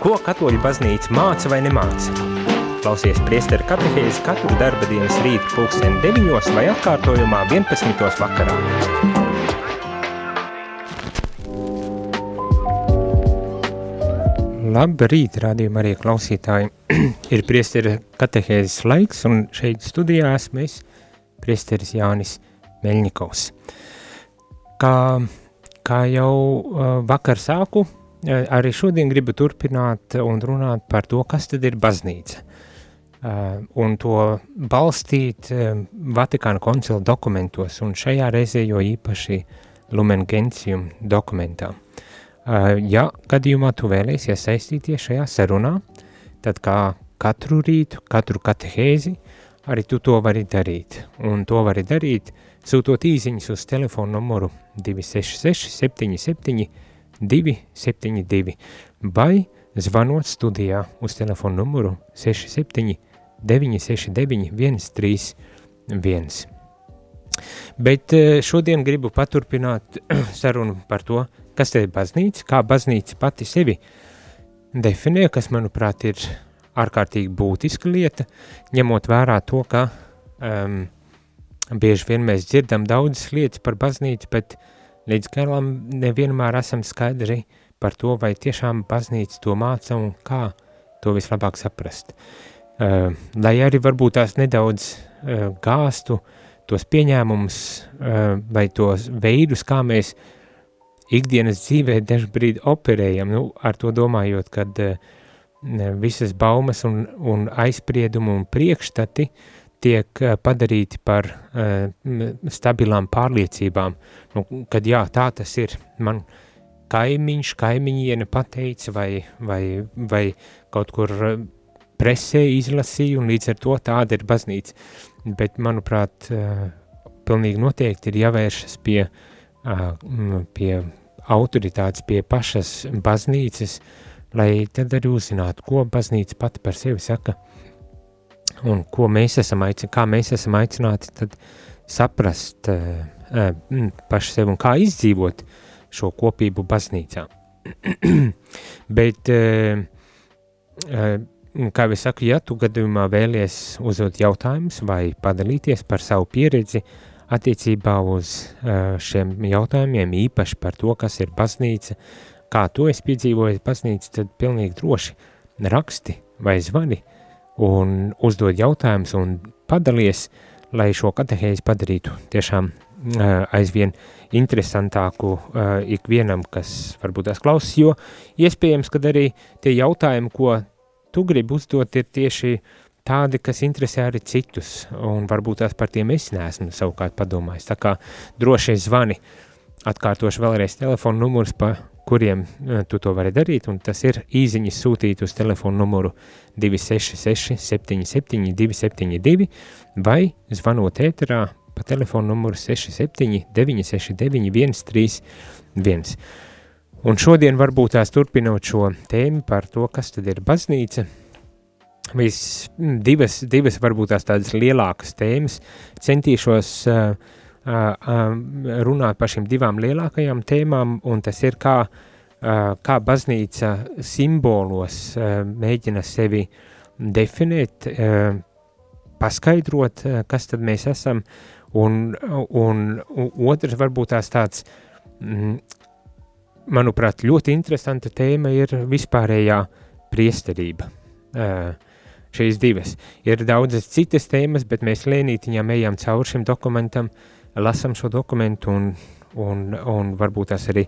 Ko katoļu baznīca māca vai nemāca? Klausies priesteru katehēzi katru darba dienas rītu pulksteni 9 vai atkārtojumā 11. vakarā. Labrīt, rādījumā arī klausītāji. Ir priesteru katehēzes laiks un šeit studijā esmu es, priesteris Jānis Meļņikovs. Kā, kā jau uh, vakar sāku, arī šodien gribu turpināt un runāt par to, kas tad ir baznīca. Un to balstīt Vatikāna koncila dokumentos, un šajā reizē jo īpaši Lumen Gentium dokumentā. Ja gadījumā tu vēlies iesaistīties šajā sarunā, tad kā katru rītu, katru katehēzi, arī tu to vari darīt. Un to vari darīt, sūtot īziņas uz telefonu numuru 266 77 272 vai zvanot studijā uz telefonu numuru 67 969 131. Bet eh, šodien gribu paturpināt sarunu par to, kas ir baznīca, kā baznīca pati sevi definē, kas, manuprāt, ir ārkārtīgi būtiska lieta, ņemot vērā to, ka um, bieži vien mēs dzirdam daudzas lietas par baznīcu, bet uh, Līdz galam nevienmēr esam skaidri par to, vai tiešām baznīca to māca un kā to vislabāk saprast. Uh, lai arī varbūt tās nedaudz uh, gāstu tos pieņēmumus uh, vai tos veidus, kā mēs ikdienas dzīvē dažbrīd operējam, nu, ar to domājot, kad visas baumas un, un aizspriedumi un priekšstati uh, tiek eh, padarīti par uh, stabilām pārliecībām, nu, kad jā, tā tas ir, man kaimiņš, kaimiņiene pateica vai, vai, vai kaut kur eh, presē izlasīja un līdz ar to tāda ir baznīca, bet manuprāt, pilnīgi noteikti ir jāvēršas pie, pie autoritātes, pie pašas baznīcas, lai tad arī uzzinātu, ko baznīca pati par sevi saka, un ko mēs esam aicināti, kā mēs esam aicināti tad saprast uh, paši sevi un kā izdzīvot šo kopību baznīcā. Bet, uh, kā jau es saku, ja tu gadījumā vēlies uzdot jautājumus vai padalīties par savu pieredzi attiecībā uz uh, šiem jautājumiem, īpaši par to, kas ir baznīca, kā to es piedzīvoju baznīca, tad pilnīgi droši raksti vai zvani un uzdod jautājumus un padalies, lai šo katehēzi padarītu tiešām aizvien interesantāku ikvienam, kas varbūt tās klausās, jo iespējams, ka arī tie jautājumi, ko tu gribi uzdot, ir tieši tādi, kas interesē arī citus, un varbūt tās par tiem es neesmu savukārt padomājis. Tā kā droši zvani, atkārtošu vēlreiz telefonu numurs, pa kuriem uh, tu to vari darīt, un tas ir īziņas sūtīt uz telefonu numuru 266 77 272 vai zvanot ēterā pa telefonu numuru 67 969 131. Un šodien varbūt tās turpinot šo tēmu par to, kas tad ir baznīca, vis divas, divas varbūt tās tādas lielākas tēmas centīšos uh, runāt par šīm divām lielākajām tēmām, un tas ir kā, kā baznīca simbolos mēģina sevi definēt, paskaidrot, kas tad mēs esam, un, un, otrs varbūt tās tāds, manuprāt, ļoti interesanta tēma ir vispārējā priesterība. Šīs divas. Ir daudzas citas tēmas, bet mēs lēnītiņām ejam cauri šim dokumentam, uh, lasam šo dokumentu un, un, un varbūt tās arī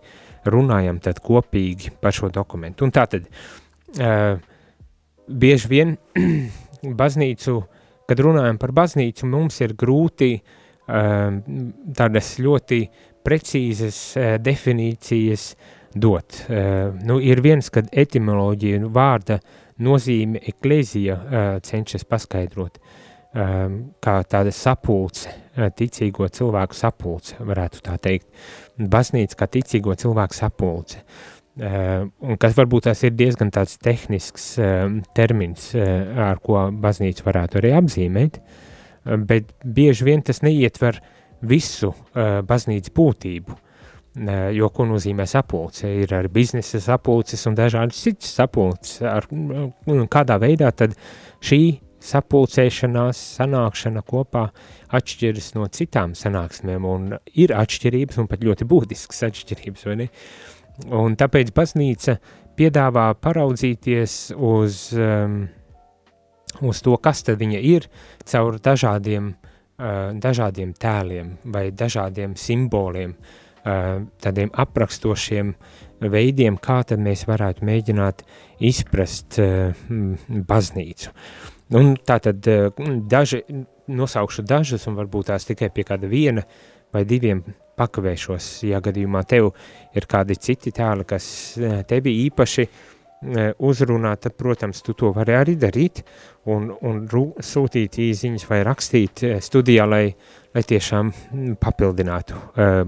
runājam tad kopīgi par šo dokumentu. Un tātad, uh, bieži vien baznīcu, kad runājam par baznīcu, mums ir grūti uh, tādas ļoti precīzas uh, definīcijas dot. Uh, nu, ir viens, kad etimoloģija nu, vārda nozīme eklezija uh, cenšas paskaidrot. Um, kā tāda sapulce, ticīgo cilvēku sapulce, varētu tā teikt. Baznīca kā ticīgo cilvēku sapulce. Uh, un kas varbūt tas ir diezgan tāds tehnisks uh, termins, ar ko baznīca varētu arī apzīmēt, bet bieži vien tas neietver visu baznīcas būtību. jo ko nozīmē sapulce? Ir arī biznesa sapulces un dažādas citas sapulces. Ar, kādā veidā tad šī sapulcēšanās, sanākšana kopā atšķiras no citām sanāksmēm, un ir atšķirības, un pat ļoti būtiskas atšķirības, vai ne? Un tāpēc baznīca piedāvā paraudzīties uz, um, uz to, kas tad viņa ir, caur dažādiem, uh, dažādiem tēliem vai dažādiem simboliem, uh, tādiem aprakstošiem veidiem, kā tad mēs varētu mēģināt izprast uh, baznīcu. Un tā tad eh, daži, nosaukšu dažus un varbūt tās tikai pie kāda viena vai diviem pakavēšos, ja gadījumā tev ir kādi citi tēli, kas eh, tevi īpaši eh, uzrunā, tad, protams, tu to vari arī darīt un, un sūtīt īziņas vai rakstīt studijā, lai, lai tiešām mm, papildinātu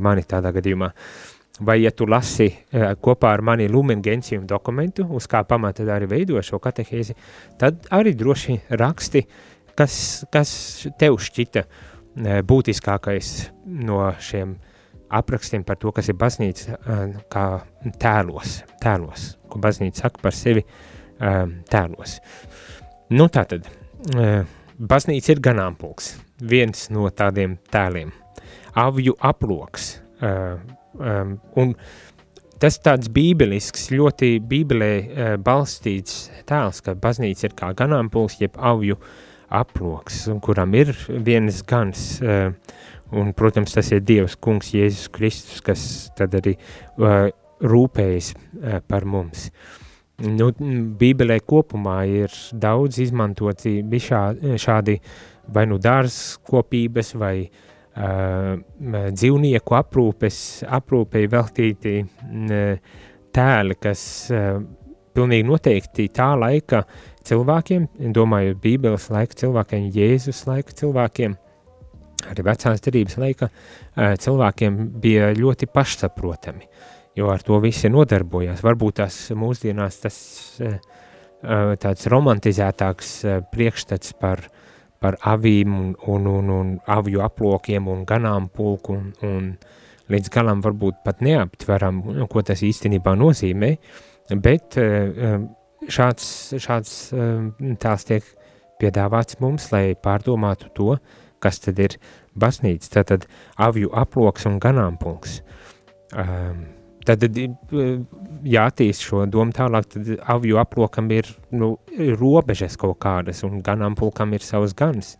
mani tādā gadījumā. Uh, vai ja tu lasi uh, kopā ar mani Lumen Gentium dokumentu, uz kā pamata arī veido šo katehēzi, tad arī droši raksti, kas, kas tev šķita uh, būtiskākais no šiem aprakstiem par to, kas ir baznīca uh, kā tēlos, tēlos, ko baznīca saka par sevi tēlos. Nu tātad, uh, baznīca ir ganāmpulks, viens no tādiem tēliem. Avju aploks, Um, un tas tāds bībelisks, ļoti bībelē uh, balstīts tēls, ka baznīca ir kā ganāmpulks, jeb avju aploks, kuram ir viens gans, uh, un, protams, tas ir Dievs kungs Jēzus Kristus, kas tad arī uh, rūpējas uh, par mums. Nu, bībelē kopumā ir daudz izmantoti šā, šādi vai nu dārs kopības vai Uh, dzīvnieku aprūpes, aprūpei veltīti tēli, kas pilnīgi noteikti tā laika cilvēkiem, domājot Bībeles laika cilvēkiem, Jēzus laika cilvēkiem, arī vecās derības laika cilvēkiem bija ļoti pašsaprotami, jo ar to visi nodarbojās. Varbūt tās mūsdienās tas tāds romantizētāks priekšstats par uh, par avīm un, un, un, un avju aplokiem un ganāmpulku un, un līdz galam varbūt pat neaptveram, ko tas īstenībā nozīmē, bet eh, šāds, šāds eh, tās tiek piedāvāts mums, lai pārdomātu to, kas tad ir baznīca, tātad avju aploks un ganāmpulks. Um, Tad, ja attīst šo domu tālāk, tad aviju aplokam ir nu, robežas kaut kādas, un ganāmpulkam ir savs gans.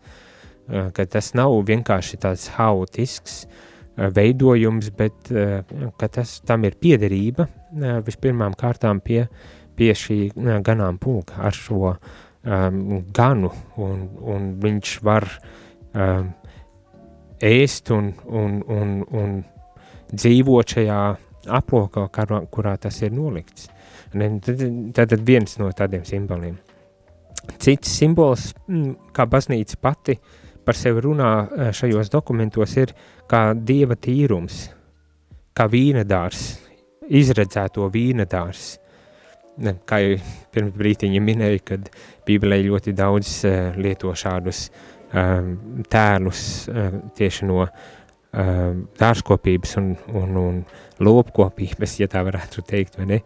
Ka tas nav vienkārši tāds haotisks veidojums, bet ka tas tam ir piederība vispirmām kārtām pie, pie šī ganāmpulka ar šo um, ganu, un, un viņš var um, ēst un, un, un, un dzīvot šajā aplokā, kurā tas ir nolikts. Tad, tad viens no tādiem simboliem. Cits simbols, mm, kā baznīca pati par sevi runā eh, šajos dokumentos, ir kā dieva tīrums, kā vīnedārs, izredzēto vīnedārs. Kā jau pirms brītiņa minēju, kad Bībelē ļoti daudz uh, lieto šādus um, tēlus uh, tieši no uh, dārzkopības un, un, un lopkopības, ja tā varētu teikt, vai ne?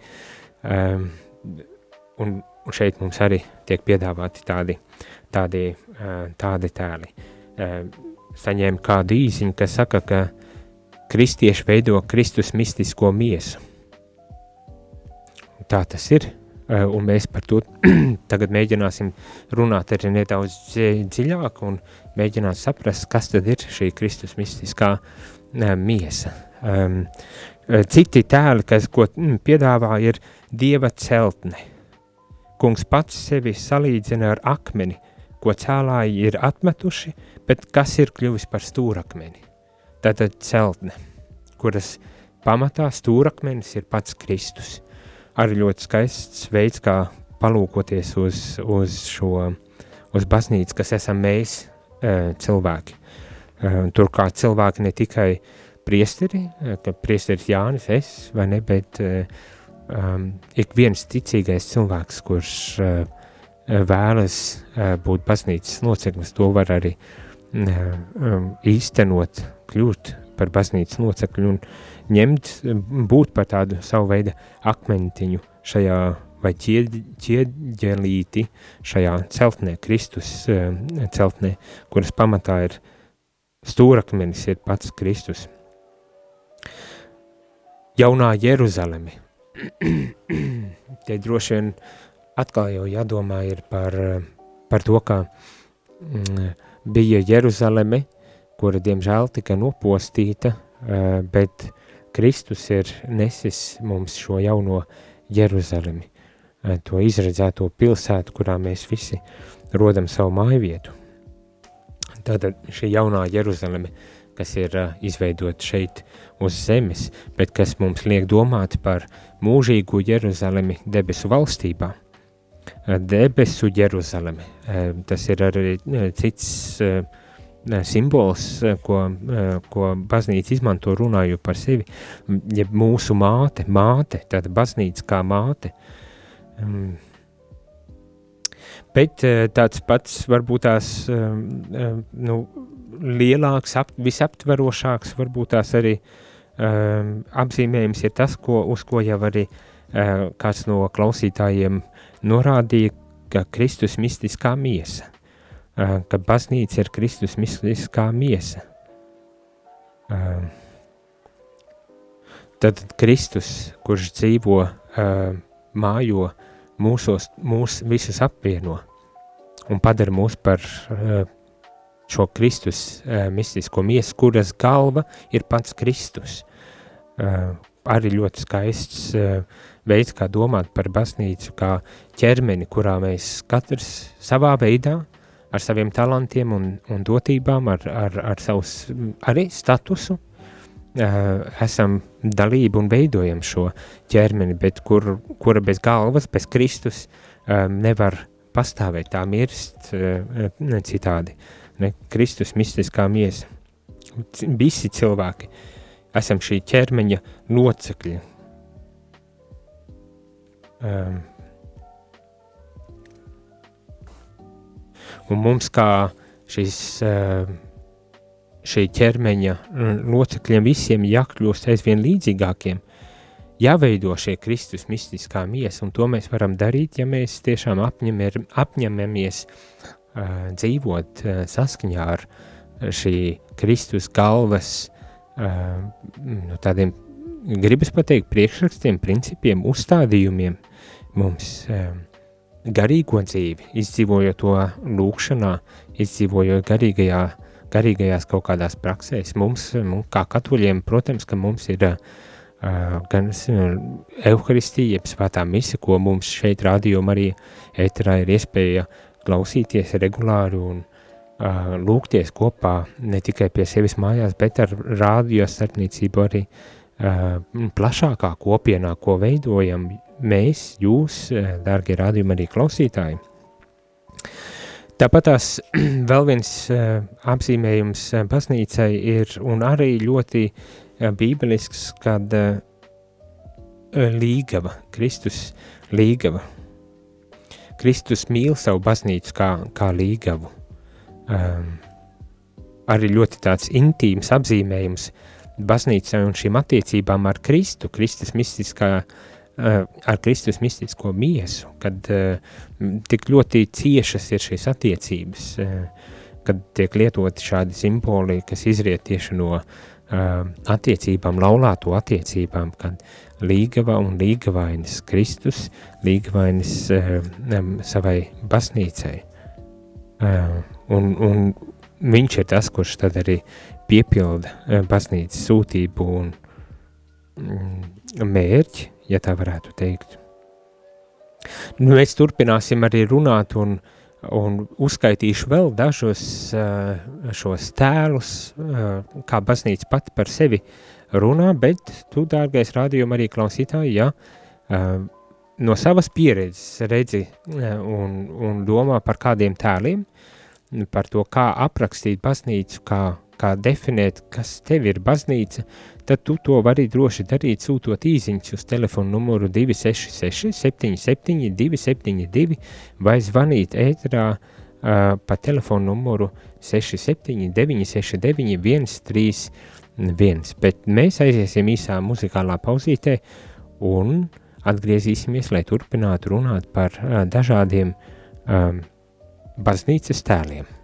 Um, un, un šeit mums arī tiek piedāvāti tādi, tādi, uh, tādi tēli. Uh, saņēma kādu īziņu, kas saka, ka kristieši veido Kristus mistisko miesu. Tā tas ir, un mēs par to tagad mēģināsim runāt arī nedaudz dziļāk un mēģināt saprast, kas tad ir šī Kristus mistiskā uh, miesa. Um, citi tēli, kas ko mm, piedāvā, ir dieva celtne. Kungs pats sevi salīdzina ar akmeni, ko cēlāji ir atmetuši, bet kas ir kļuvis par stūrakmeni. Tātad celtne, kuras pamatā stūrakmenis ir pats Kristus. Arī ļoti skaists veids, kā palūkoties uz, uz šo, uz baznīcu, kas esam mēs, cilvēki. Turklāt cilvēki ne tikai priesteri, eh, ka priesteris Jānis es, vai ne, bet um, ik viens ticīgais cilvēks, kurš uh, vēlas uh, būt baznīcas loceklis, to var arī uh, um, īstenot, kļūt par baznīcas locekļu un ņemt, būt par tādu savu veidu akmentiņu šajā vai ķieģelīti šajā celtnē, Kristus celtnē, kuras pamatā ir stūrakmenis, ir pats Kristus. Jaunā Jeruzaleme. Te droši vien atkal jau jādomā ir par, par to, kā mm, bija Jeruzaleme, kura diemžēl tika nopostīta, uh, bet Kristus ir nesis mums šo jauno Jeruzalemi, uh, to izredzēto pilsētu, kurā mēs visi rodam savu māju vietu. Tātad šī jaunā Jeruzaleme, kas ir uh, izveidota šeit uz zemes, bet kas mums liek domāt par mūžīgu Jeruzalemi debesu valstībā. Debesu Jeruzaleme, uh, tas ir arī cits simbols, ko, ko baznīca izmanto runājot par sevi, ja mūsu māte, māte, tāda baznīca kā māte. Um, bet eh, tāds pats varbūt tās nu, lielāks, ap, visaptverošāks, varbūt tās arī um, apzīmējums ir tas, ko, uz ko jau arī kāds no klausītājiem norādīja, ka Kristus mistiskā miesa, ka baznīca ir Kristus mistiskā miesa. Uh, tad Kristus, kurš dzīvo, uh, mājo uh, mūsos, mūs visus apvieno un padara mūs par uh, šo Kristus uh, mistisko miesu, kuras galva ir pats Kristus. Uh, arī ļoti skaists uh, veids, kā domāt par baznīcu, kā ķermeni, kurā mēs katrs savā veidā, ar saviem talantiem un, un dotībām, ar, ar, ar savus arī statusu, esam dalība un veidojam šo ķermeni, bet kur, kura bez galvas, bez Kristus nevar pastāvēt, tā mirst ne citādi. Ne? Kristus mistiskā miesa. Visi cilvēki esam šī ķermeņa locekļi. Um, un mums kā šis uh, šī ķermeņa locekļiem visiem jākļūst aizvien līdzīgākiem, jāveido šie Kristus mistiskā miesa, un to mēs varam darīt, ja mēs tiešām apņemir, apņemamies uh, dzīvot uh, saskaņā ar šī Kristus galvas uh, nu, tādiem, gribas pateikt, priekšrakstiem, principiem, uzstādījumiem. Mums uh, garīgo dzīvi, izdzīvojot to lūkšanā, izdzīvojot garīgajā garīgajās kaut kādās praksēs. Mums, mums kā katoļiem, protams, ka mums ir uh, gan evaharistija, jeb svētā mise, ko mums šeit rādījumā arī ēterā ir iespēja klausīties regulāri un uh, lūgties kopā ne tikai pie sevis mājās, bet ar rādio starpniecību arī uh, plašākā kopienā, ko veidojam mēs, jūs, dārgie rādījumi arī klausītāji. Tāpat tās vēl viens uh, apzīmējums uh, baznīcai ir un arī ļoti bībelisks, kad līgava, Kristus līgava. Kristus mīl savu baznīcu kā, kā līgavu. Um, arī ļoti tāds intīms apzīmējums baznīcai un šīm attiecībām ar Kristu, Kristus mistiskā uh, Eh, ar Kristus mistisko miesu, kad uh, tik ļoti ciešas ir šīs attiecības, uh, kad tiek lietoti šādi simboli, kas izriet tieši no attiecībām, laulāto attiecībām, kad līgava un līgavainis Kristus, līgavainis savai baznīcai. Uh, un, un viņš ir tas, kurš tad arī piepilda baznīcas sūtību un mm, mērķi, ja tā varētu teikt. Nu, mēs turpināsim arī runāt un, un uzskaitīšu vēl dažus uh, šos tēlus, uh, kā baznīca pati par sevi runā, bet tu, dārgais rādījumi arī klausītāji, ja uh, no savas pieredzes redzi un, un domā par kādiem tēliem, par to, kā aprakstīt baznīcu, kā, kā definēt, kas tev ir baznīca, tad tu to vari droši darīt, sūtot īsiņus uz telefonu numuru 266, 77, 272 vai zvanīt ēterā uh, pa telefonu numuru 67, 969, viens. Bet mēs aiziesim īsā muzikālā pauzītē un atgriezīsimies, lai turpinātu runāt par uh, dažādiem um, baznīcas tēliem.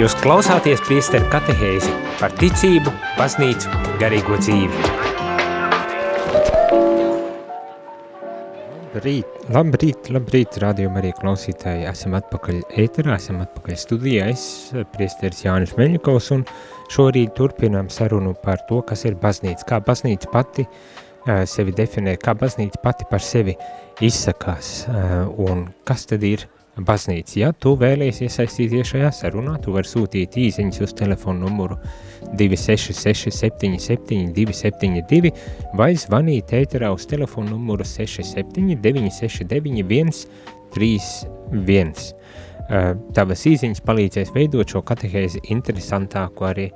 Jūs klausāties priesteru katehēzi par ticību, baznīcu, garīgo dzīvi. Labrīt, labrīt, labrīt, rādījuma arī klausītāji. Esam atpakaļ ēterā, esam atpakaļ studijā. Es, priesteris Jānis Meļņikovs, un šorīt turpinām sarunu par to, kas ir baznīca, kā baznīca pati uh, sevi definē, kā baznīca pati par sevi izsakās, uh, un kas tad ir baznīca. Ja tu vēlies iesaistīties šajā sarunā, tu vari sūtīt īsiņas uz telefonu numuru 266 77 272 vai zvanīt ēterā uz telefonu numuru 67 969 131. Tavas īsiņas palīdzēs veidot šo katehēzi interesantāku arī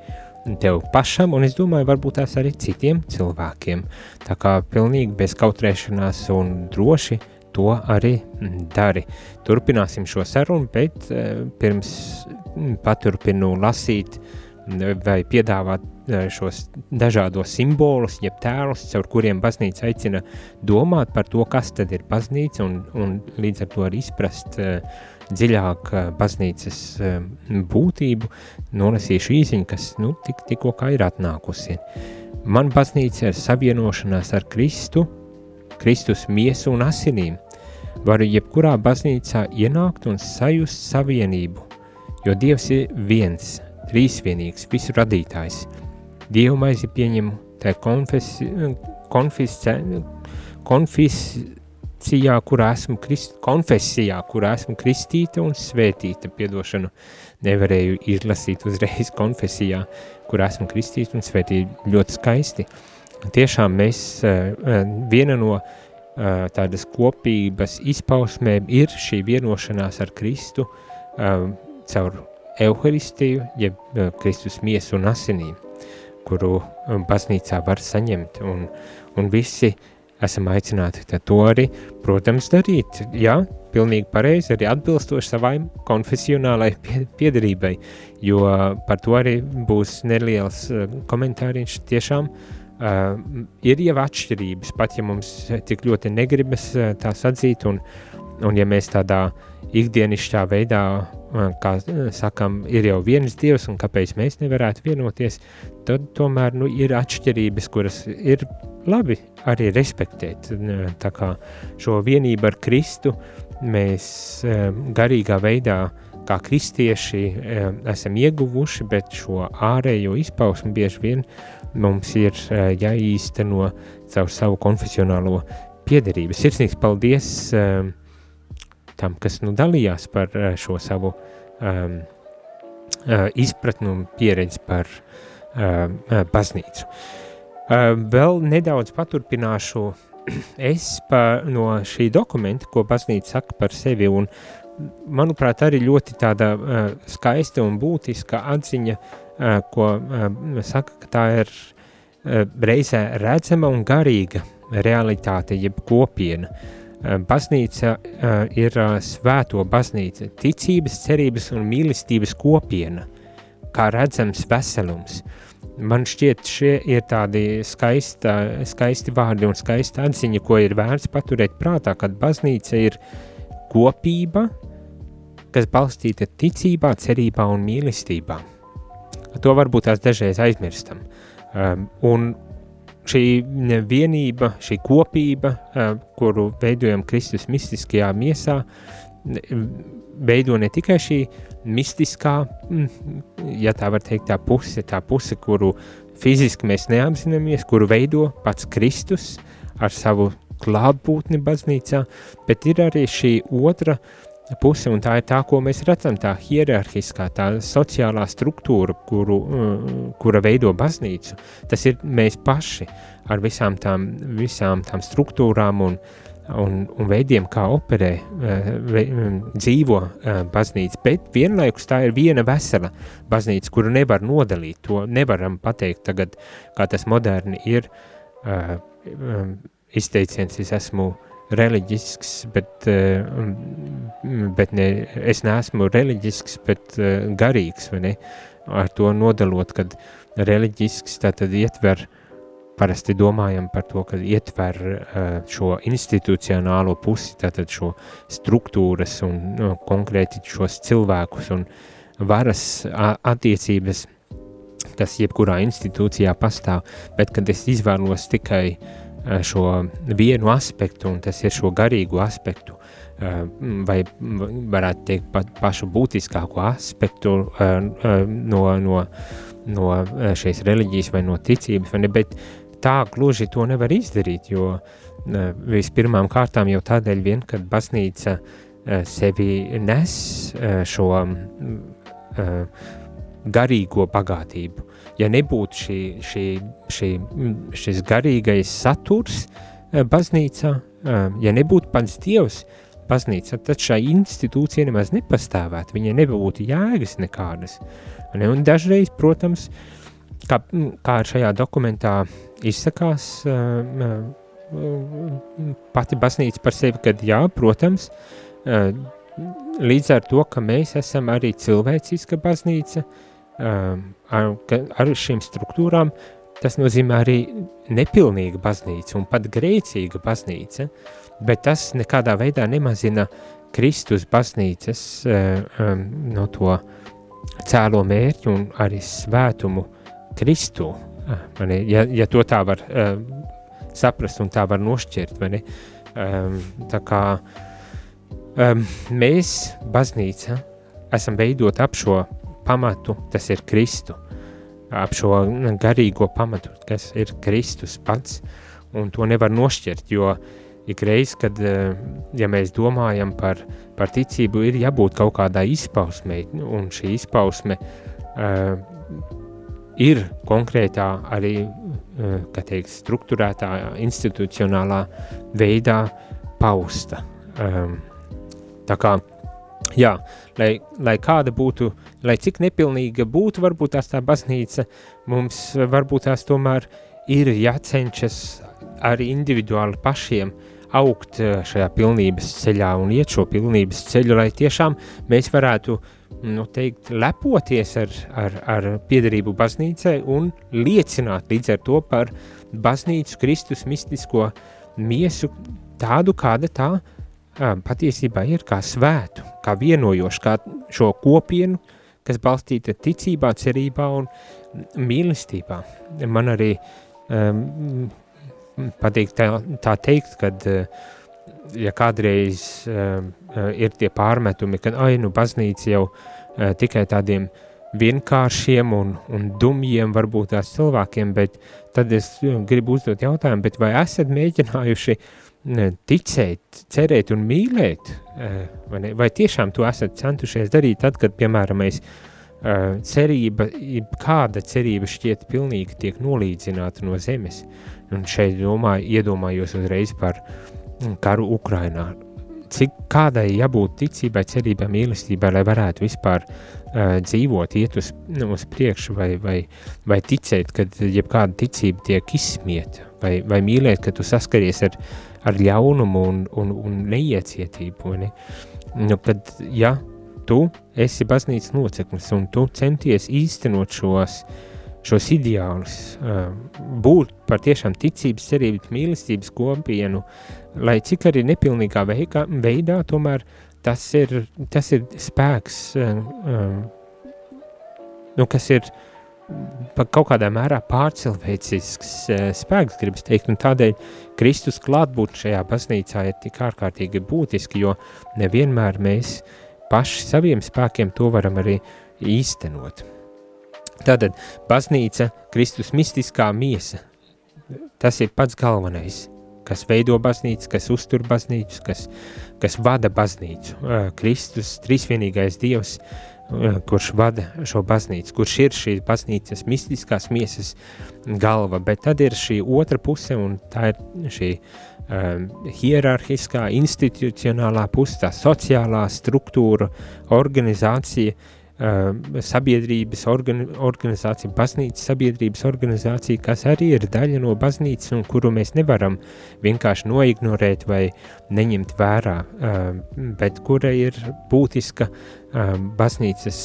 tev pašam, un es domāju, varbūt tās arī citiem cilvēkiem. Tā kā pilnīgi bez kautrēšanās un droši uh, to arī dari. Turpināsim šo sarunu, bet eh, pirms mm, paturpinu lasīt mm, vai piedāvāt eh, šos dažādos simbolus, jeb tēlus, caur kuriem baznīca aicina domāt par to, kas tad ir baznīca, un, un līdz ar to arī izprast uh, dziļāk baznīcas būtību, nolasīšu īziņu, kas nu, tik, tikko kā ir atnākusi. Man baznīca ir savienošanās ar Kristu, Kristus miesu un asinīm, varu jebkurā baznīcā ienākt un sajust savienību, jo Dievs ir viens, trīsvienīgs, visu radītājs. Dievu maizi pieņemu tā konfesi, konfisce, konfiscijā, kurā esmu krist, konfesijā, kurā esmu kristīta un svētīta, piedošanu nevarēju izlasīt uzreiz konfesijā, kurā esmu kristīta un svētīta, ļoti skaisti. Tiešām mēs, eh, viena no uh, tādas kopības izpausmēm ir šī vienošanās ar Kristu caur Euharistiju, jeb Kristus miesu un asinīm, kuru baznīcā var saņemt, un, un visi esam aicināti to arī, protams, darīt, jā, pilnīgi pareizi, arī atbilstoši savai konfesionālai piedarībai, jo par to arī būs neliels komentāriņš tiešām, uh, Uh, ir jau atšķirības, pat ja mums tik ļoti negribas uh, tās atzīt, un, un ja mēs tādā ikdienišķā veidā, uh, kā sakam, ir jau viens dievs, un kāpēc mēs nevarētu vienoties, tad tomēr nu, ir atšķirības, kuras ir labi arī respektēt. Tā kā šo vienību ar Kristu mēs garīgā veidā kā kristieši esam ieguvuši, bet šo ārējo izpausmu bieži vien mums ir eh, jāīsteno caur savu konfesionālo piederību. Sirsnīgs paldies um, tam, kas nu dalījās par uh, šo savu um, izpratnu un pieredzi par uh, baznīcu. Uh, vēl nedaudz paturpināšu es pa, no šī dokumenta, ko baznīca saka par sevi, un manuprāt arī ļoti tāda uh, skaista un būtiska atziņa uh, ko saka, ka tā ir reizē redzama un garīga realitāte, jeb kopiena. Baznīca ir svēto baznīca, ticības, cerības un mīlestības kopiena, kā redzams veselums. Man šķiet, šie ir tādi skaista, skaisti vārdi un skaista atziņa, ko ir vērts paturēt prātā, kad baznīca ir kopība, kas balstīta ticībā, cerībā un mīlestībā. To varbūt tās dažreiz aizmirstam. Um, un šī vienība, šī kopība, uh, kuru veidojam Kristus mistiskajā miesā, veido ne tikai šī mistiskā, mm, ja tā var teikt, tā puse, tā puse, kuru fiziski mēs neapzināmies, kuru veido pats Kristus ar savu klātbūtni baznīcā, bet ir arī šī otra uh, puse, un tā ir tā, ko mēs redzam, tā hierarhiskā, tā sociālā struktūra, kuru, uh, kura veido baznīcu. Tas ir mēs paši ar visām tām, visām tām struktūrām un, un, un veidiem, kā operē, uh, ve, um, dzīvo uh, baznīca, bet vienlaikus tā ir viena vesela baznīca, kuru nevar nodalīt, to nevaram pateikt tagad, kā tas moderni ir. Um, izteiciens, es esmu uh, reliģisks, bet, eh, bet ne, es neesmu reliģisks, bet eh, garīgs, vai ne? Ar to nodalot, kad reliģisks tātad ietver, parasti domājam par to, ka ietver eh, šo institucionālo pusi, tātad šo struktūras un no, konkrēti šos cilvēkus un varas attiecības, kas jebkurā institūcijā pastāv, bet kad es izvēlos tikai šo vienu aspektu, un tas ir šo garīgu aspektu, vai varētu teikt pat pašu būtiskāko aspektu no, no, no šīs reliģijas vai no ticības, vai ne, bet tā gluži to nevar izdarīt, jo vispirmām kārtām jau tādēļ vien, kad baznīca sevi nes šo garīgo bagātību. Ja nebūtu šī, šī, šī, šis garīgais saturs baznīcā, ja nebūtu pats Dievs baznīcā, tad šai institūcija nemaz nepastāvētu, viņai nebūtu jēgas nekādas. Ne? Un dažreiz, protams, kā, kā šajā dokumentā izsakās pati baznīca par sevi, kad jā, protams, līdz ar to, ka mēs esam arī cilvēciska baznīca, ar, ar šīm struktūrām, tas nozīmē arī nepilnīga baznīca un pat grēcīga baznīca, bet tas nekādā veidā nemazina Kristus baznīcas no to cēlo mērķu un arī svētumu Kristu. Ja, ja to tā var saprast un tā var nošķirt, vai ne? Tā kā mēs, baznīca, esam veidot ap šo pamatu, tas ir Kristu, ap šo garīgo pamatu, kas ir Kristus pats, un to nevar nošķirt, jo ik reiz, kad, ja mēs domājam par, par ticību, ir jābūt kaut kādai izpausmei, un šī izpausme uh, ir konkrētā arī, uh, kā teikt, struktūrētā, institucionālā veidā pausta. Um, Tā kā, jā, lai, lai kāda būtu, lai cik nepilnīga būtu, varbūt tās tā baznīca, mums varbūt tās tomēr ir jācenšas arī individuāli pašiem augt eh, šajā pilnības ceļā un iet šo pilnības ceļu, lai tiešām mēs varētu, nu teikt, lepoties ar, ar, ar piedarību baznīcai un liecināt līdz ar to par baznīcu Kristus mistisko miesu tādu, kāda tā patiesībā ir kā svētu, kā vienojošu, kā šo kopienu, kas balstīta ticībā, cerībā un mīlestībā. Man arī um, patīk tā, tā teikt, kad ja kādreiz um, ir tie pārmetumi, ka ai, nu baznīca jau uh, tikai tādiem vienkāršiem un, un dumjiem varbūt tās cilvēkiem, bet tad es gribu uzdot jautājumu, bet vai esat mēģinājuši uh, ticēt, cerēt un mīlēt, eh, vai, ne? vai tiešām to esat centušies darīt tad, kad, piemēram, mēs eh, cerība, kāda cerība šķiet pilnīgi tiek nolīdzināta no zemes. Un šeit domāju, iedomājos uzreiz par mm, karu Ukrainā. Cik kādai jābūt ticībai, cerībai, mīlestībai, lai varētu vispār uh, dzīvot, iet uz, nu, uz priekšu, vai, vai, vai ticēt, ka jebkāda ticība tiek izsmieta, vai, vai mīlēt, ka tu saskaries ar uh, ar ļaunumu un, un, un neiecietību. Ne? Nu, kad, ja tu esi baznīcas loceklis un tu centies īstenot šos, šos ideālus, būt par tiešām ticības, cerības, mīlestības kopienu, lai cik arī nepilnīgā veikā, veidā, tomēr tas ir, tas ir spēks, nu, kas ir kaut kādā mērā pārcilvēcisks spēks, gribas teikt, un tādēļ Kristus klātbūt šajā baznīcā ir tik ārkārtīgi būtiski, jo nevienmēr mēs paši saviem spēkiem to varam arī īstenot. Tātad baznīca, Kristus mistiskā miesa, tas ir pats galvenais, kas veido baznīcu, kas uztur baznīcu, kas, kas vada baznīcu. Kristus, trīsvienīgais Dievs, kurš vada šo baznīcu, kurš ir šīs baznīcas mistiskās miesas galva, bet tad ir šī otra puse, un tā ir šī um, hierarhiskā, institucionālā puse, tā sociālā struktūra, organizācija, Um, sabiedrības organi organizācija, baznīcas sabiedrības organizācija, kas arī ir daļa no baznīcas un kuru mēs nevaram vienkārši noignorēt vai neņemt vērā, um, bet kura ir būtiska um, baznīcas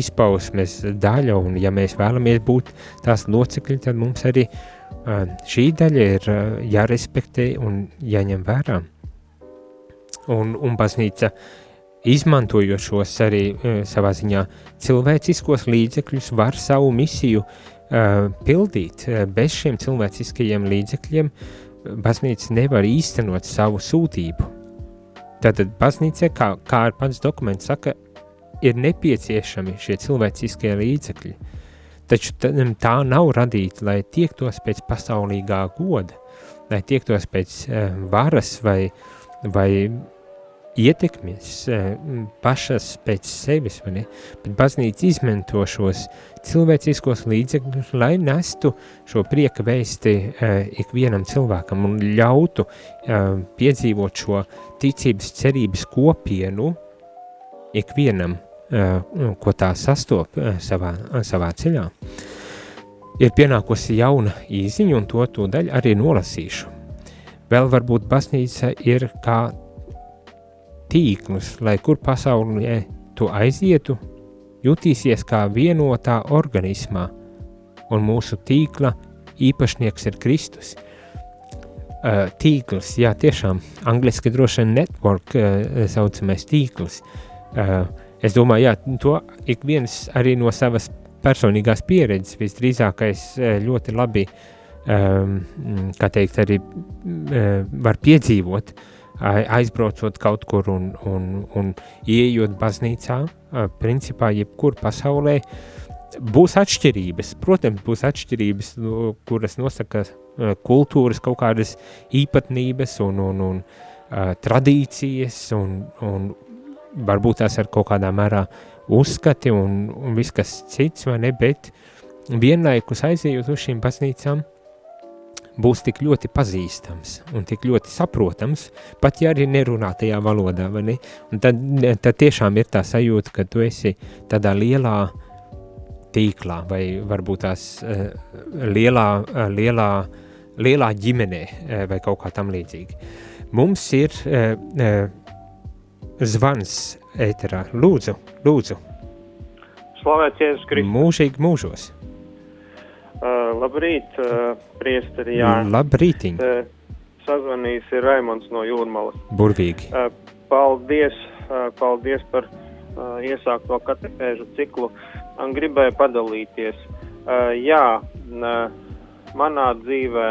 izpausmes daļa un ja mēs vēlamies būt tās locekļi, tad mums arī šī daļa ir jārespektē un jāņem vērā. Un, un baznīca uh, izmantojot šos arī uh, savā ziņā cilvēciskos līdzekļus, var savu misiju uh, pildīt. Uh, bez šiem cilvēciskajiem līdzekļiem baznīca nevar īstenot savu sūtību. Tātad baznīcai, kā, kā pats dokuments saka, ir nepieciešami šie cilvēciskie līdzekļi. Taču tā nav radīta, lai tiektos pēc pasaulīgā goda, lai tiektos pēc varas vai, vai ietekmes uh, pašas pēc sevis, vai ne? Bet baznīca izmanto šos cilvēciskos līdzekļus, lai nestu šo prieka vēsti uh, ikvienam cilvēkam un ļautu uh, piedzīvot šo ticības cerības kopienu ikvienam ko tā sastop savā, savā ceļā. Ir pienākusi jauna īziņa, un to tūdaļ arī nolasīšu. Vēl varbūt baznīca ir kā tīklus, lai kur pasaulē tu aizietu, jutīsies kā vienotā organismā, un mūsu tīkla īpašnieks ir Kristus. Uh, tīkls, jā, tiešām, angliski droši vien network uh, saucamais tīkls. Uh, Es domāju, jā, to ik viens arī no savas personīgās pieredzes visdrīzākais ļoti labi, um, kā teikt, arī var piedzīvot, aizbraucot kaut kur un, un, un ieejot baznīcā, principā jebkur pasaulē, būs atšķirības. Protams, būs atšķirības, kuras nosaka kultūras kaut kādas īpatnības un, un, un uh, tradīcijas un, un varbūt tās ar kaut kādā mērā uzskati un, un viss kas cits, vai ne, bet vienlaikus aizejot uz šīm baznīcām, būs tik ļoti pazīstams un tik ļoti saprotams, pat ja arī nerunā tajā valodā, vai ne? Un tad, tad tiešām ir tā sajūta, ka tu esi tādā lielā tīklā vai varbūt tās uh, lielā, uh, lielā, lielā ģimenē uh, vai kaut kā tam līdzīgi. Mums ir uh, uh, zvans ēterā. Lūdzu, lūdzu. Slavēts Jēzus Kristus. Mūžīgi mūžos. Uh, labrīt, uh, priesteri, jā. Labrītiņ. Uh, sazvanījis ir Raimons no Jūrmalas. Burvīgi. Uh, paldies, uh, paldies par uh, iesākto katehēžu ciklu. Man gribēja padalīties. Uh, jā, uh, manā dzīvē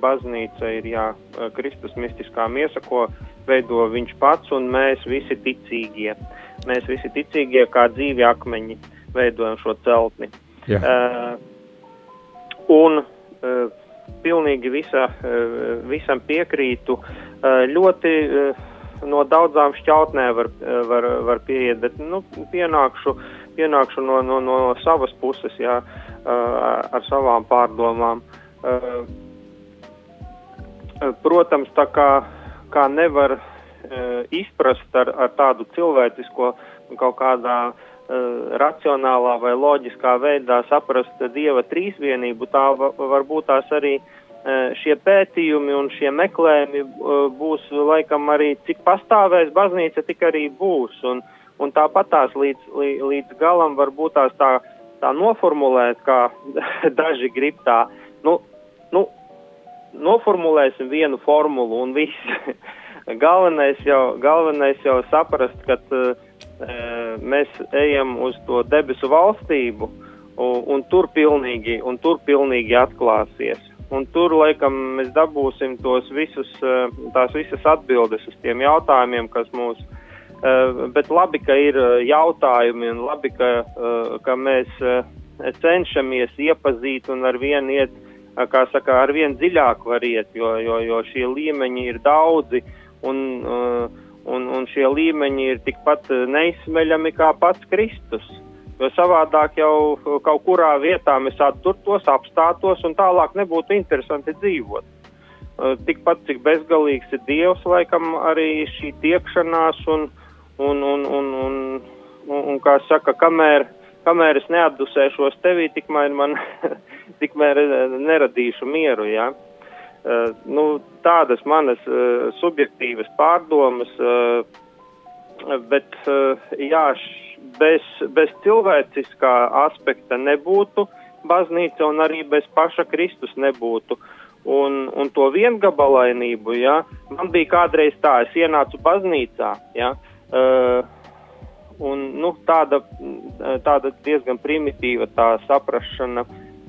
baznīca ir, jā, Kristus mistiskā miesa, ko uh, veido viņš pats un mēs visi ticīgie. Mēs visi ticīgie kā dzīvi akmeņi veidojam šo celtni. Jā. Uh, un uh, pilnīgi visa, uh, visam piekrītu. Uh, ļoti no daudzām šķautnēm var, var, var pieiet, bet nu, pienākšu, pienākšu no, no, no savas puses, jā, ar savām pārdomām. Protams, tā kā kā nevar izprast ar, ar tādu cilvēcisko kaut kādā uh, racionālā vai loģiskā veidā saprast Dieva trīsvienību, tā va, varbūt tās arī uh, šie pētījumi un šie meklējumi uh, būs laikam arī, cik pastāvēs baznīca, tik arī būs. Un, un tāpat tās līdz, līdz galam varbūt tās tā, tā noformulēt, kā daži grib tā, nu, nu, noformulēsim vienu formulu un viss. galvenais, jau, galvenais jau saprast, ka uh, mēs ejam uz to debesu valstību, un, un, tur pilnīgi, un tur pilnīgi atklāsies. Un tur, laikam, mēs dabūsim tos visus, uh, tās visas atbildes uz tiem jautājumiem, kas mūs. Uh, bet labi, ka ir jautājumi, un labi, ka, uh, ka mēs uh, cenšamies iepazīt un ar vienu iet uh, kā saka, ar vien dziļāk var iet, jo, jo, jo šie līmeņi ir daudzi un, un, un šie līmeņi ir tikpat neizsmeļami kā pats Kristus. Jo savādāk jau kaut kurā vietā mēs atturtos, apstātos un tālāk nebūtu interesanti dzīvot. Tikpat cik bezgalīgs ir Dievs, laikam arī šī tiekšanās un, un, un, un, un, un, un kā saka, kamēr, kamēr es neatdusēšos tevī, tikmēr man tikmēr eh, neradīšu mieru. Ja? Uh, nu, tādas manas uh, subjektīvas pārdomas, uh, bet jā, bez, bez cilvēciskā aspekta nebūtu baznīca un arī bez paša Kristus nebūtu. Un, un to viengabalainību, ja, man bija kādreiz tā, es ienācu baznīcā, ja, uh, un nu, tāda, tāda diezgan primitīva tā saprašana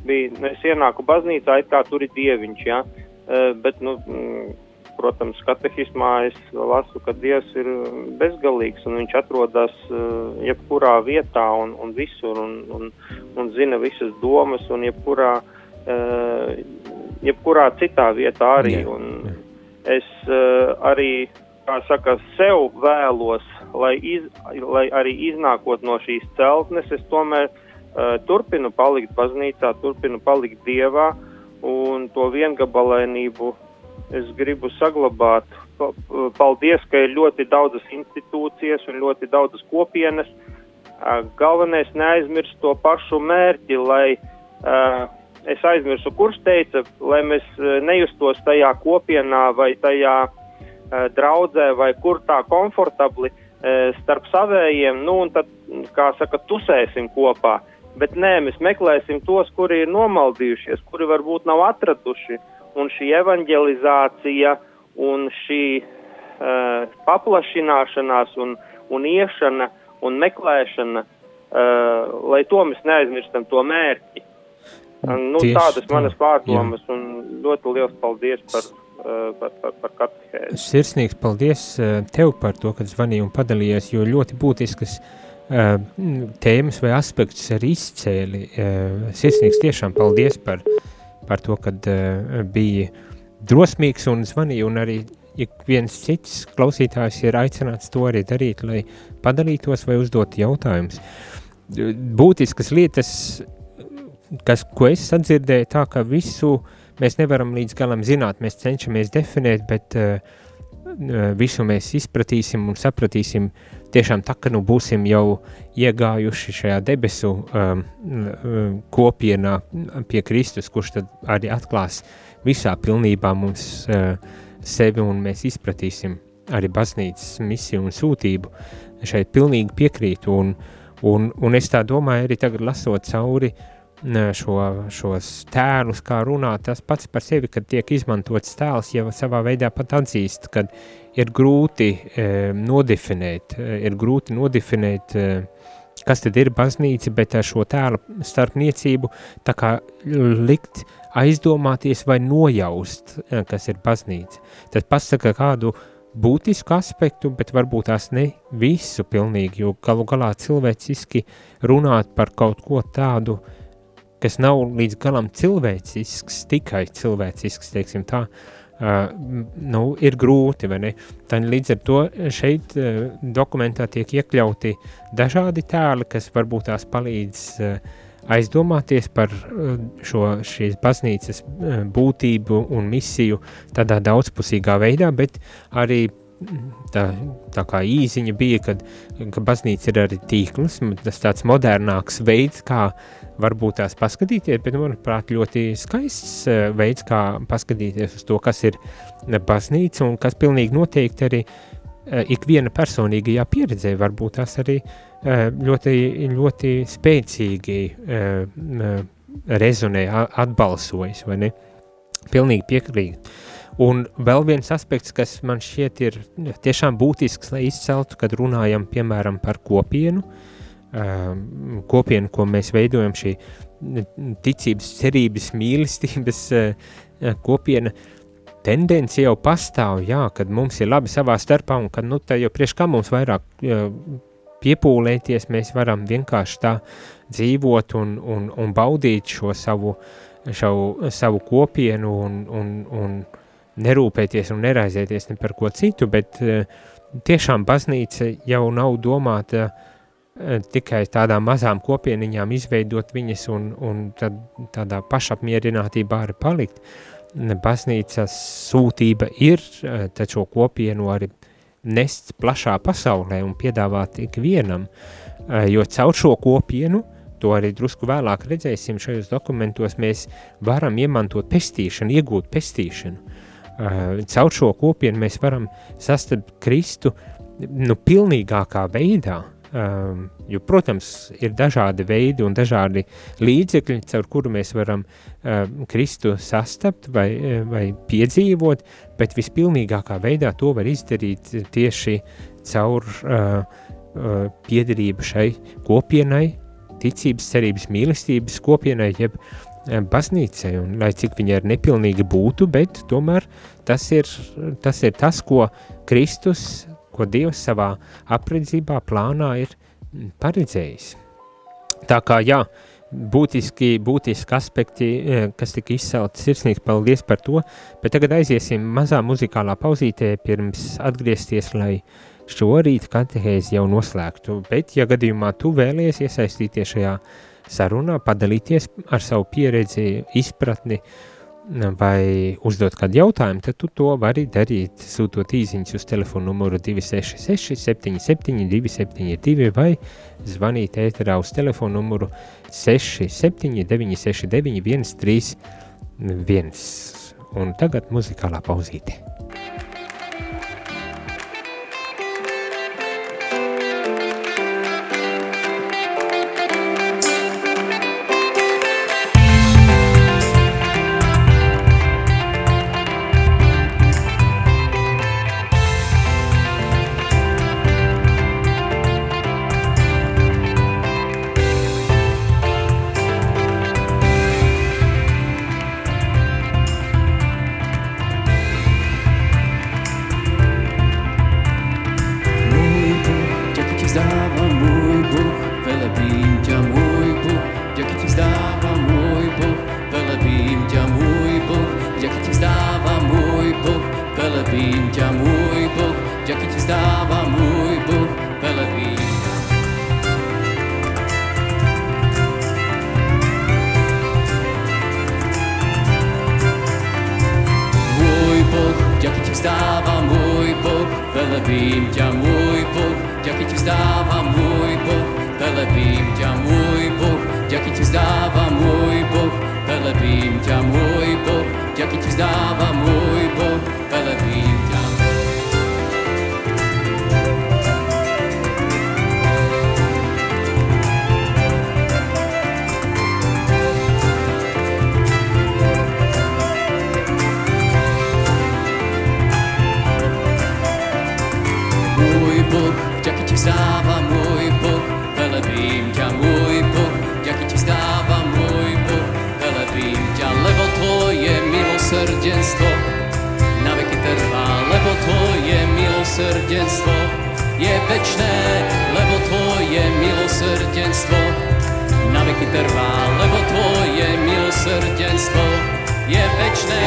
bija. Nu, es ienāku baznīcā, it kā tur ir dieviņš, ja? Bet, nu, protams, katehismā es lasu, ka Dievs ir bezgalīgs un viņš atrodas jebkurā vietā un, un visur un, un, un zina visas domas un jebkurā, jebkurā citā vietā arī. Un es arī, kā saka, sev vēlos, lai, iz, lai arī iznākot no šīs celtnes, es tomēr turpinu palikt baznīcā, turpinu palikt Dievā un to viengabalainību es gribu saglabāt. Paldies, ka ir ļoti daudzas institūcijas un ļoti daudzas kopienas. Galvenais neaizmirst to pašu mērķi, lai es aizmirsu, kurš teica, lai mēs nejustos tajā kopienā vai tajā draudzē vai kur tā komfortabli starp savējiem, nu un tad, kā saka, tusēsim kopā. Bet nē, mēs meklēsim tos, kuri ir nomaldījušies, kuri varbūt nav atraduši un šī evanģelizācija un šī uh, paplašināšanās un, un iešana un meklēšana, uh, lai to mēs neaizmirstam to mērķi. Nu, Tieši tādas manas pārdomas jā. un ļoti liels paldies par, uh, par, par, par katehēzi. Sirsnīgs paldies tev par to, ka zvanīji un padalījies, jo ļoti būtiskas uh, tēmas vai aspektus arī izcēli. Uh, sirsnīgs tiešām paldies par par to, ka uh, eh, bija drosmīgs un zvanīja, un arī ik viens cits klausītājs ir aicināts to arī darīt, lai padalītos vai uzdot jautājumus. Būtiskas lietas, kas, ko es sadzirdēju, tā ka visu mēs nevaram līdz galam zināt, mēs cenšamies definēt, bet uh, visu mēs izpratīsim un sapratīsim tiešām tā, ka nu būsim jau iegājuši šajā debesu um, kopienā pie Kristus, kurš tad arī atklās visā pilnībā mums uh, sevi un mēs izpratīsim arī baznīcas misiju un sūtību. Šeit pilnīgi piekrītu un, un, un es tā domāju arī tagad lasot cauri šo, šos tēlus, kā runāt, tas pats par sevi, kad tiek izmantots tēls, jau savā veidā pat atzīst, kad ir grūti e, nodefinēt, e, ir grūti nodefinēt, e, kas tad ir baznīca, bet ar šo tēlu starpniecību tā kā likt aizdomāties vai nojaust, e, kas ir baznīca. Tas pasaka kādu būtisku aspektu, bet varbūt tās ne visu pilnīgi, jo galu galā cilvēciski runāt par kaut ko tādu, kas nav līdz galam cilvēcisks, tikai cilvēcisks, teiksim tā, uh, nu, ir grūti, vai ne? Tad līdz ar to šeit uh, dokumentā tiek iekļauti dažādi tēli, kas varbūt tās palīdz uh, aizdomāties par šo šīs baznīcas būtību un misiju tādā daudzpusīgā veidā, bet arī tā, tā kā īziņa bija, kad, ka baznīca ir arī tīkls, tas tāds modernāks veids, kā uh, varbūt tās paskatīties, bet, manuprāt, ļoti skaists eh, veids, kā paskatīties uz to, kas ir baznīca un kas pilnīgi noteikti arī eh, ikviena personīgajā pieredzē varbūt tās arī eh, ļoti, ļoti spēcīgi rezonē, atbalsojas, vai ne? Pilnīgi piekrīt. Un vēl viens aspekts, kas man šķiet ir tiešām būtisks, lai izceltu, kad runājam, piemēram, par kopienu, uh, Ehm, kopienu, ko mēs veidojam, šī ticības, cerības, mīlestības eh, kopiena, tendence jau pastāv, jā, kad mums ir labi savā starpā un kad, nu, tā jau priekš kā mums vairāk piepūlēties, mēs varam vienkārši tā dzīvot un, un, un baudīt šo savu, šo, savu kopienu un, un, un nerūpēties un neraizēties ne par ko citu, bet eh, tiešām baznīca jau nav domāta uh, Eh, tikai tādām mazām kopieniņām izveidot viņas un, un tad tādā pašapmierinātībā arī palikt. Baznīcas sūtība ir eh, taču kopienu arī nest plašā pasaulē un piedāvāt ikvienam, eh, jo caur šo kopienu, to arī drusku vēlāk redzēsim šajos dokumentos, mēs varam iemantot pestīšanu, iegūt pestīšanu. Caur šo kopienu mēs varam sastapt Kristu nu, pilnīgākā veidā, Um, jo, protams, ir dažādi veidi un dažādi līdzekļi, caur kuru mēs varam um, Kristu sastapt vai, vai piedzīvot, bet vispilnīgākā veidā to var izdarīt tieši caur uh, uh, piederība šai kopienai, ticības, cerības, mīlestības kopienai, jeb baznīcai, un lai cik viņa ir nepilnīga būtu, bet tomēr tas ir tas, ir tas ko Kristus, ko Dievs savā apredzībā plānā ir paredzējis. Tā kā jā, būtiski, būtiski aspekti, kas tika izcelti, sirsnīgs paldies par to, bet tagad aiziesim mazā muzikālā pauzītē pirms atgriezties, lai uh, šorīt katehēzi jau noslēgtu, bet, ja gadījumā tu vēlies iesaistīties šajā sarunā, padalīties ar savu pieredzi, izpratni vai uzdot kādu jautājumu, tad tu to vari darīt, sūtot īziņas uz telefonu numuru 266 77 272 vai zvanīt ēterā uz telefonu numuru 67 969 131. Un tagad muzikālā pauzīte. veky trvá, lebo Tvoje milosrdenstvo je večné.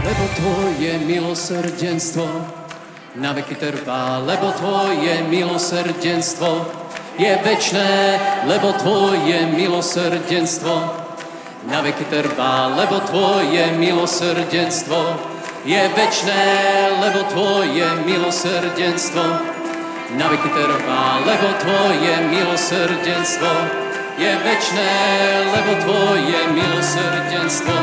Lebo Tvoje milosrdenstvo na veky trvá, lebo Tvoje milosrdenstvo je večné, lebo Tvoje milosrdenstvo na veky trvá, lebo Tvoje milosrdenstvo je večné, lebo Tvoje milosrdenstvo na veky trvá, lebo Tvoje milosrdenstvo je večné, lebo Tvoje milosrdenstvo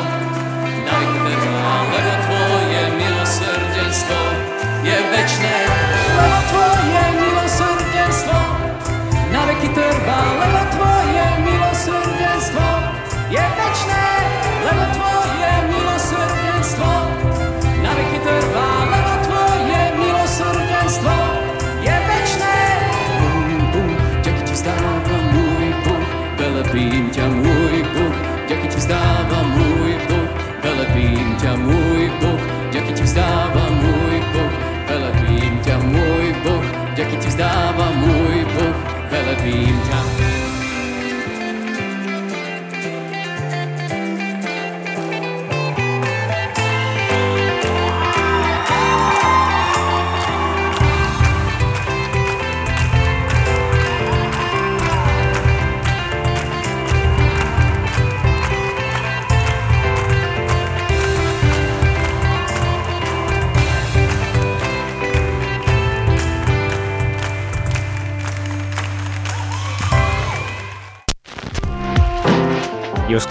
na veky trvá, lebo Tvoje milosrdenstvo je večné, lebo Tvoje milosrdenstvo roky trvalého tvoje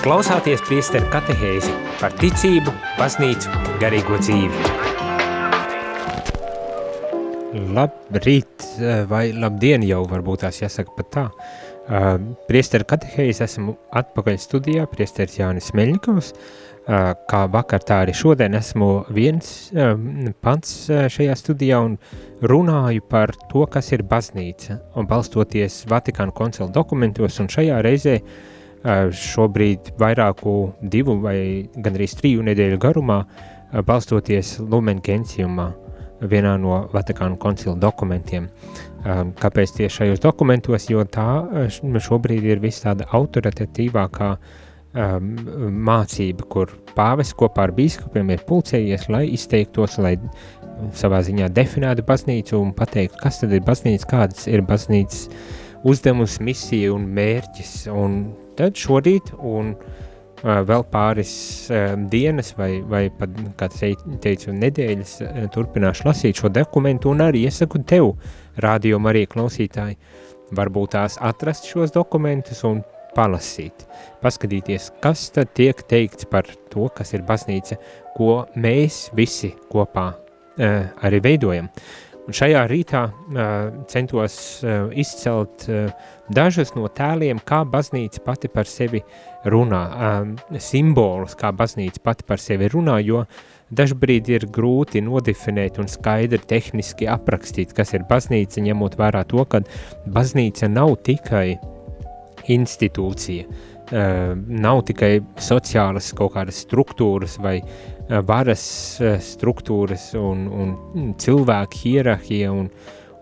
klausāties priesteru katehēzi par ticību, baznīcu, garīgo dzīvi. labrīt vai labdien jau varbūt tās jāsaka pat tā. Uh, priesteru katehējas esmu atpakaļ studijā, priesteris Jānis Meļņikovs, uh, kā vakar tā arī šodien esmu viens uh, pants šajā studijā un runāju par to, kas ir baznīca un balstoties Vatikānu koncilu dokumentos un šajā reizē šobrīd vairāku divu vai gandrīz triju nedēļu garumā balstoties Lumen Gentiumā vienā no Vatikānu koncila dokumentiem. Um, kāpēc tieši šajos dokumentos? Jo tā uh, šobrīd ir viss tāda autoritatīvākā mācība, kur pāvis kopā ar biskupiem ir pulcējies, lai izteiktos, lai savā ziņā definētu baznīcu un pateiktu, kas tad ir baznīca, kādas ir baznīcas uzdevums, misija un mērķis. Un tad šorīt un uh, vēl pāris dienas, vai, vai pat, kā teicu, nedēļas turpināšu lasīt šo dokumentu, un arī iesaku tev, radio arī klausītāji, varbūt tās atrast šos dokumentus un palasīt, paskatīties, kas tad tiek teikts par to, kas ir baznīca, ko mēs visi kopā uh, arī veidojam. Un šajā rītā centos izcelt dažas no tēliem, kā baznīca pati par sevi runā, simbolus, kā baznīca pati par sevi runā, jo dažbrīd ir grūti nodefinēt un skaidri tehniski aprakstīt, kas ir baznīca, ņemot vērā to, ka baznīca nav tikai institūcija, nav tikai sociālas kaut kādas struktūras vai uh, varas uh, struktūras un, un cilvēku hierarhija un,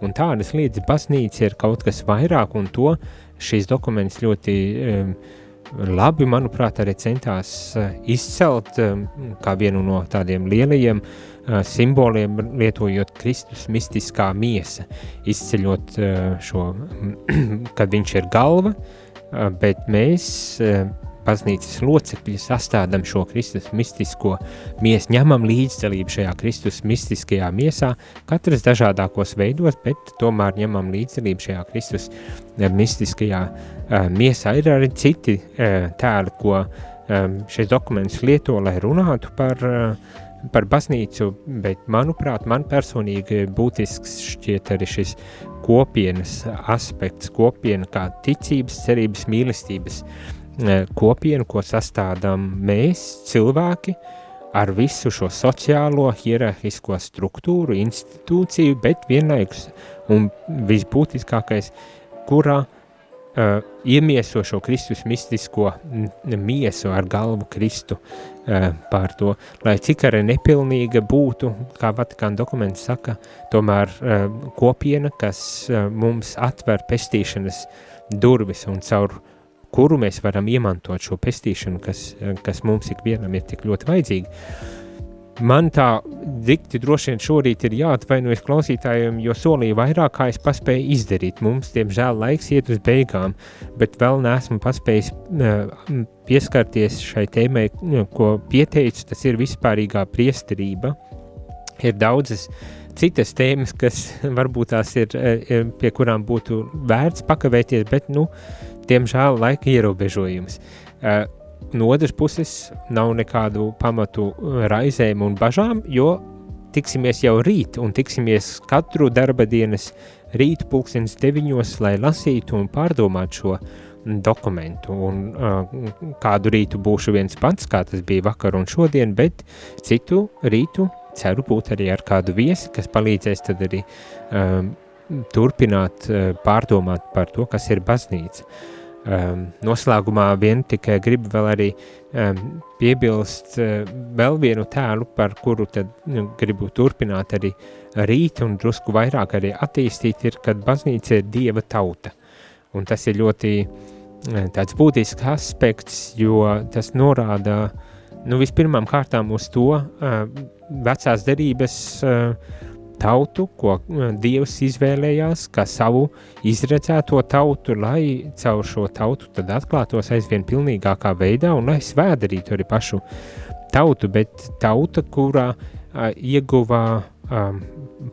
un tādas lietas. Baznīca ir kaut kas vairāk un to šīs dokuments ļoti labi, manuprāt, arī centās izcelt kā vienu no tādiem lielajiem simboliem, lietojot Kristus mistiskā miesa, izceļot šo, kad viņš ir galva, bet mēs uh, baznīcas locekļi sastādam šo Kristus mistisko miesu, ņemam līdzdalību šajā Kristus mistiskajā miesā, katrs dažādākos veidos, bet tomēr ņemam līdzdalību šajā Kristus eh, mistiskajā miesā. Ir arī citi tēli, ko šis dokuments lieto, lai runātu par par baznīcu, bet manuprāt, man personīgi būtisks šķiet arī šis kopienas aspekts, kopiena kā ticības, cerības, mīlestības E, kopienu, ko sastādām mēs, cilvēki, ar visu šo sociālo, hierarhisko struktūru, institūciju, bet vienlaikus un visbūtiskākais, kurā uh, iemieso šo Kristus mistisko miesu ar galvu Kristu uh, pār to, lai cik arī nepilnīga būtu, kā Vatikāna dokuments saka, tomēr uh, kopiena, kas uh, mums atver pestīšanas durvis un caur uh, kuru mēs varam iemantot šo pestīšanu, kas, kas mums ikvienam ir tik ļoti vajadzīga. Man tā dikti droši vien šorīt ir jāatvainojas klausītājiem, jo solīju vairāk, kā es paspēju izdarīt. Mums, diemžēl, laiks iet uz beigām, bet vēl neesmu paspējis pieskarties šai tēmai, ko pieteicu, tas ir vispārīgā priesterība. Ir daudzas citas tēmas, kas varbūt tās ir, ir pie kurām būtu vērts pakavēties, bet, nu, diemžēl laika ierobežojums. No otras puses, nav nekādu pamatu raizēm un bažām, jo tiksimies jau rīt un tiksimies katru darba dienas rītu pulkstens deviņos, lai lasītu un pārdomātu šo dokumentu. Un, uh, kādu rītu būšu viens pats, kā tas bija vakar un šodien, bet citu rītu ceru būt arī ar kādu viesi, kas palīdzēs tad arī um, turpināt uh, pārdomāt par to, kas ir baznīca. Uh, Um, noslēgumā vien tikai gribu vēl arī um, piebilst uh, vēl vienu tēlu, par kuru tad nu, gribu turpināt arī rīt un drusku vairāk arī attīstīt, ir, kad baznīca ir Dieva tauta. Un tas ir ļoti uh, tāds būtisks aspekts, jo tas norāda, nu vispirmām kārtām uz to uh, vecās derības uh, tautu, ko uh, Dievs izvēlējās, kā savu izredzēto tautu, lai caur šo tautu atklātos aizvien pilnīgākā veidā un lai svēdarītu arī pašu tautu, bet tauta, kurā uh, ieguva, um,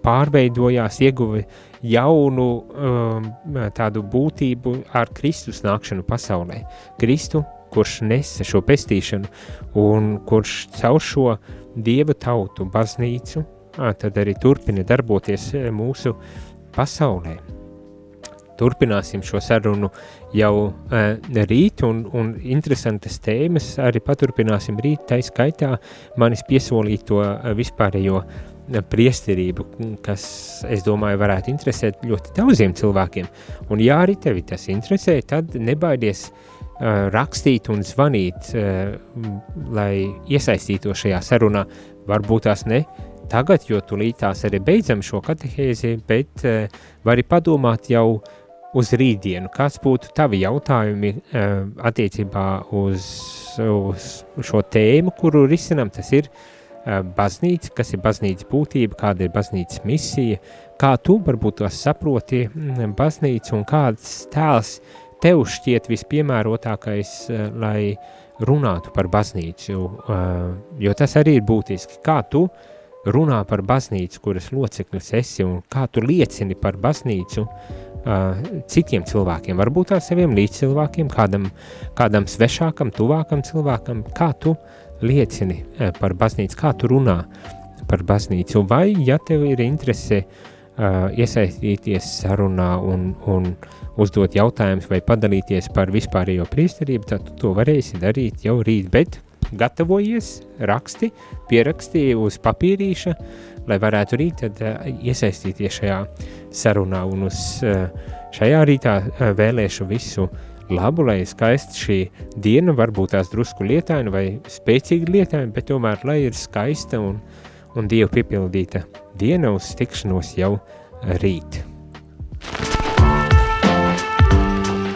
pārveidojās, ieguva jaunu um, tādu būtību ar Kristus nākšanu pasaulē. Kristu, kurš nesa šo pestīšanu un kurš caur šo Dieva tautu, baznīcu, tad arī turpina darboties mūsu pasaulē. Turpināsim šo sarunu jau rīt, un, un interesantas tēmas arī paturpināsim rīt, tā skaitā manis piesolīto vispārējo priesterību, kas, es domāju, varētu interesēt ļoti daudziem cilvēkiem. Un ja arī tevi tas interesē, tad nebaidies uh, rakstīt un zvanīt, uh, lai iesaistītos šajā sarunā. Varbūt tās ne tagad, jo tūlīt tās arī beidzam šo katehēzi, bet uh, vari padomāt jau uz rītdienu. Kāds būtu tavi jautājumi uh, attiecībā uz, uz šo tēmu, kuru risinam, tas ir uh, Eh, baznīca, kas ir baznīcas būtība, kāda ir baznīcas misija, kā tu varbūt to saproti mm, baznīcu un kāds tēls tev šķiet vispiemērotākais, eh, lai runātu par baznīcu, eh, jo tas arī ir būtiski, kā tu runā par baznīcu, kuras loceklis esi un kā tu liecini par baznīcu citiem cilvēkiem, varbūt ar saviem līdzcilvēkiem, kādam, kādam svešākam, tuvākam cilvēkam, kā tu uh, liecini eh, par baznīcu, kā tu runā par baznīcu, vai ja tev ir interese uh, iesaistīties sarunā un, un uzdot jautājumus vai padalīties par vispārējo priesterību, tad tu to varēsi darīt jau rīt, bet gatavojies, raksti, pieraksti uz papīrīša, lai varētu rīt tad uh, iesaistīties šajā sarunā un uz uh, šajā rītā uh, vēlēšu visu labu, lai skaisti šī diena, varbūt tās drusku lietaina vai spēcīga lietaina, bet tomēr, lai ir skaista un, un Dievu piepildīta diena uz tikšanos jau rīt.